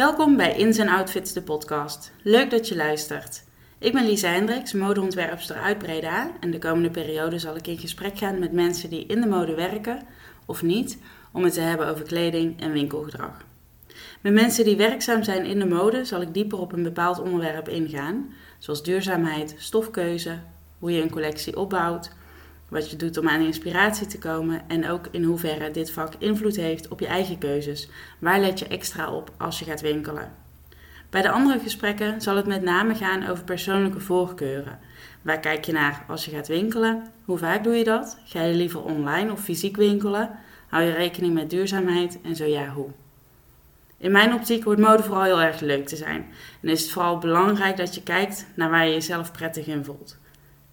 Welkom bij Ins en Outfits, de podcast. Leuk dat je luistert. Ik ben Lisa Hendricks, modeontwerpster uit Breda. En de komende periode zal ik in gesprek gaan met mensen die in de mode werken of niet, om het te hebben over kleding en winkelgedrag. Met mensen die werkzaam zijn in de mode zal ik dieper op een bepaald onderwerp ingaan, zoals duurzaamheid, stofkeuze, hoe je een collectie opbouwt, wat je doet om aan inspiratie te komen en ook in hoeverre dit vak invloed heeft op je eigen keuzes. Waar let je extra op als je gaat winkelen? Bij de andere gesprekken zal het met name gaan over persoonlijke voorkeuren. Waar kijk je naar als je gaat winkelen? Hoe vaak doe je dat? Ga je liever online of fysiek winkelen? Hou je rekening met duurzaamheid en zo ja, hoe? In mijn optiek hoort mode vooral heel erg leuk te zijn. En is het vooral belangrijk dat je kijkt naar waar je jezelf prettig in voelt.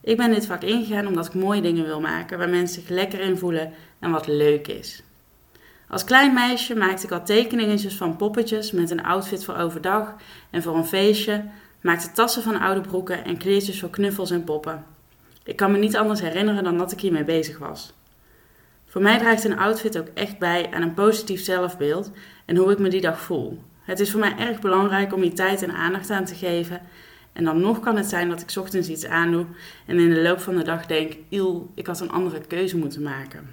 Ik ben dit vak ingegaan omdat ik mooie dingen wil maken waar mensen zich lekker in voelen en wat leuk is. Als klein meisje maakte ik al tekeningetjes van poppetjes met een outfit voor overdag en voor een feestje, maakte tassen van oude broeken en kleertjes voor knuffels en poppen. Ik kan me niet anders herinneren dan dat ik hiermee bezig was. Voor mij draagt een outfit ook echt bij aan een positief zelfbeeld en hoe ik me die dag voel. Het is voor mij erg belangrijk om hier tijd en aandacht aan te geven en dan nog kan het zijn dat ik ochtends iets aandoe en in de loop van de dag denk: il, ik had een andere keuze moeten maken.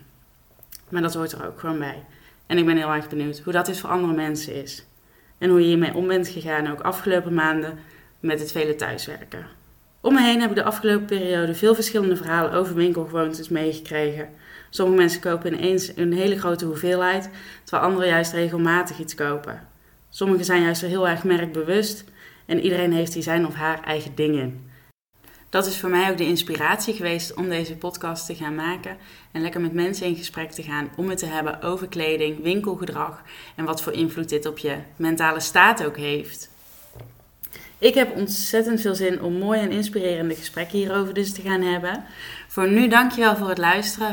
Maar dat hoort er ook gewoon bij. En ik ben heel erg benieuwd hoe dat is voor andere mensen is. En hoe je hiermee om bent gegaan, ook afgelopen maanden met het vele thuiswerken. Om me heen heb ik de afgelopen periode veel verschillende verhalen over winkelgewoontes meegekregen. Sommige mensen kopen ineens een hele grote hoeveelheid, terwijl anderen juist regelmatig iets kopen. Sommigen zijn juist heel erg merkbewust en iedereen heeft hier zijn of haar eigen dingen. Dat is voor mij ook de inspiratie geweest om deze podcast te gaan maken en lekker met mensen in gesprek te gaan om het te hebben over kleding, winkelgedrag en wat voor invloed dit op je mentale staat ook heeft. Ik heb ontzettend veel zin om mooie en inspirerende gesprekken hierover dus te gaan hebben. Voor nu dankjewel voor het luisteren.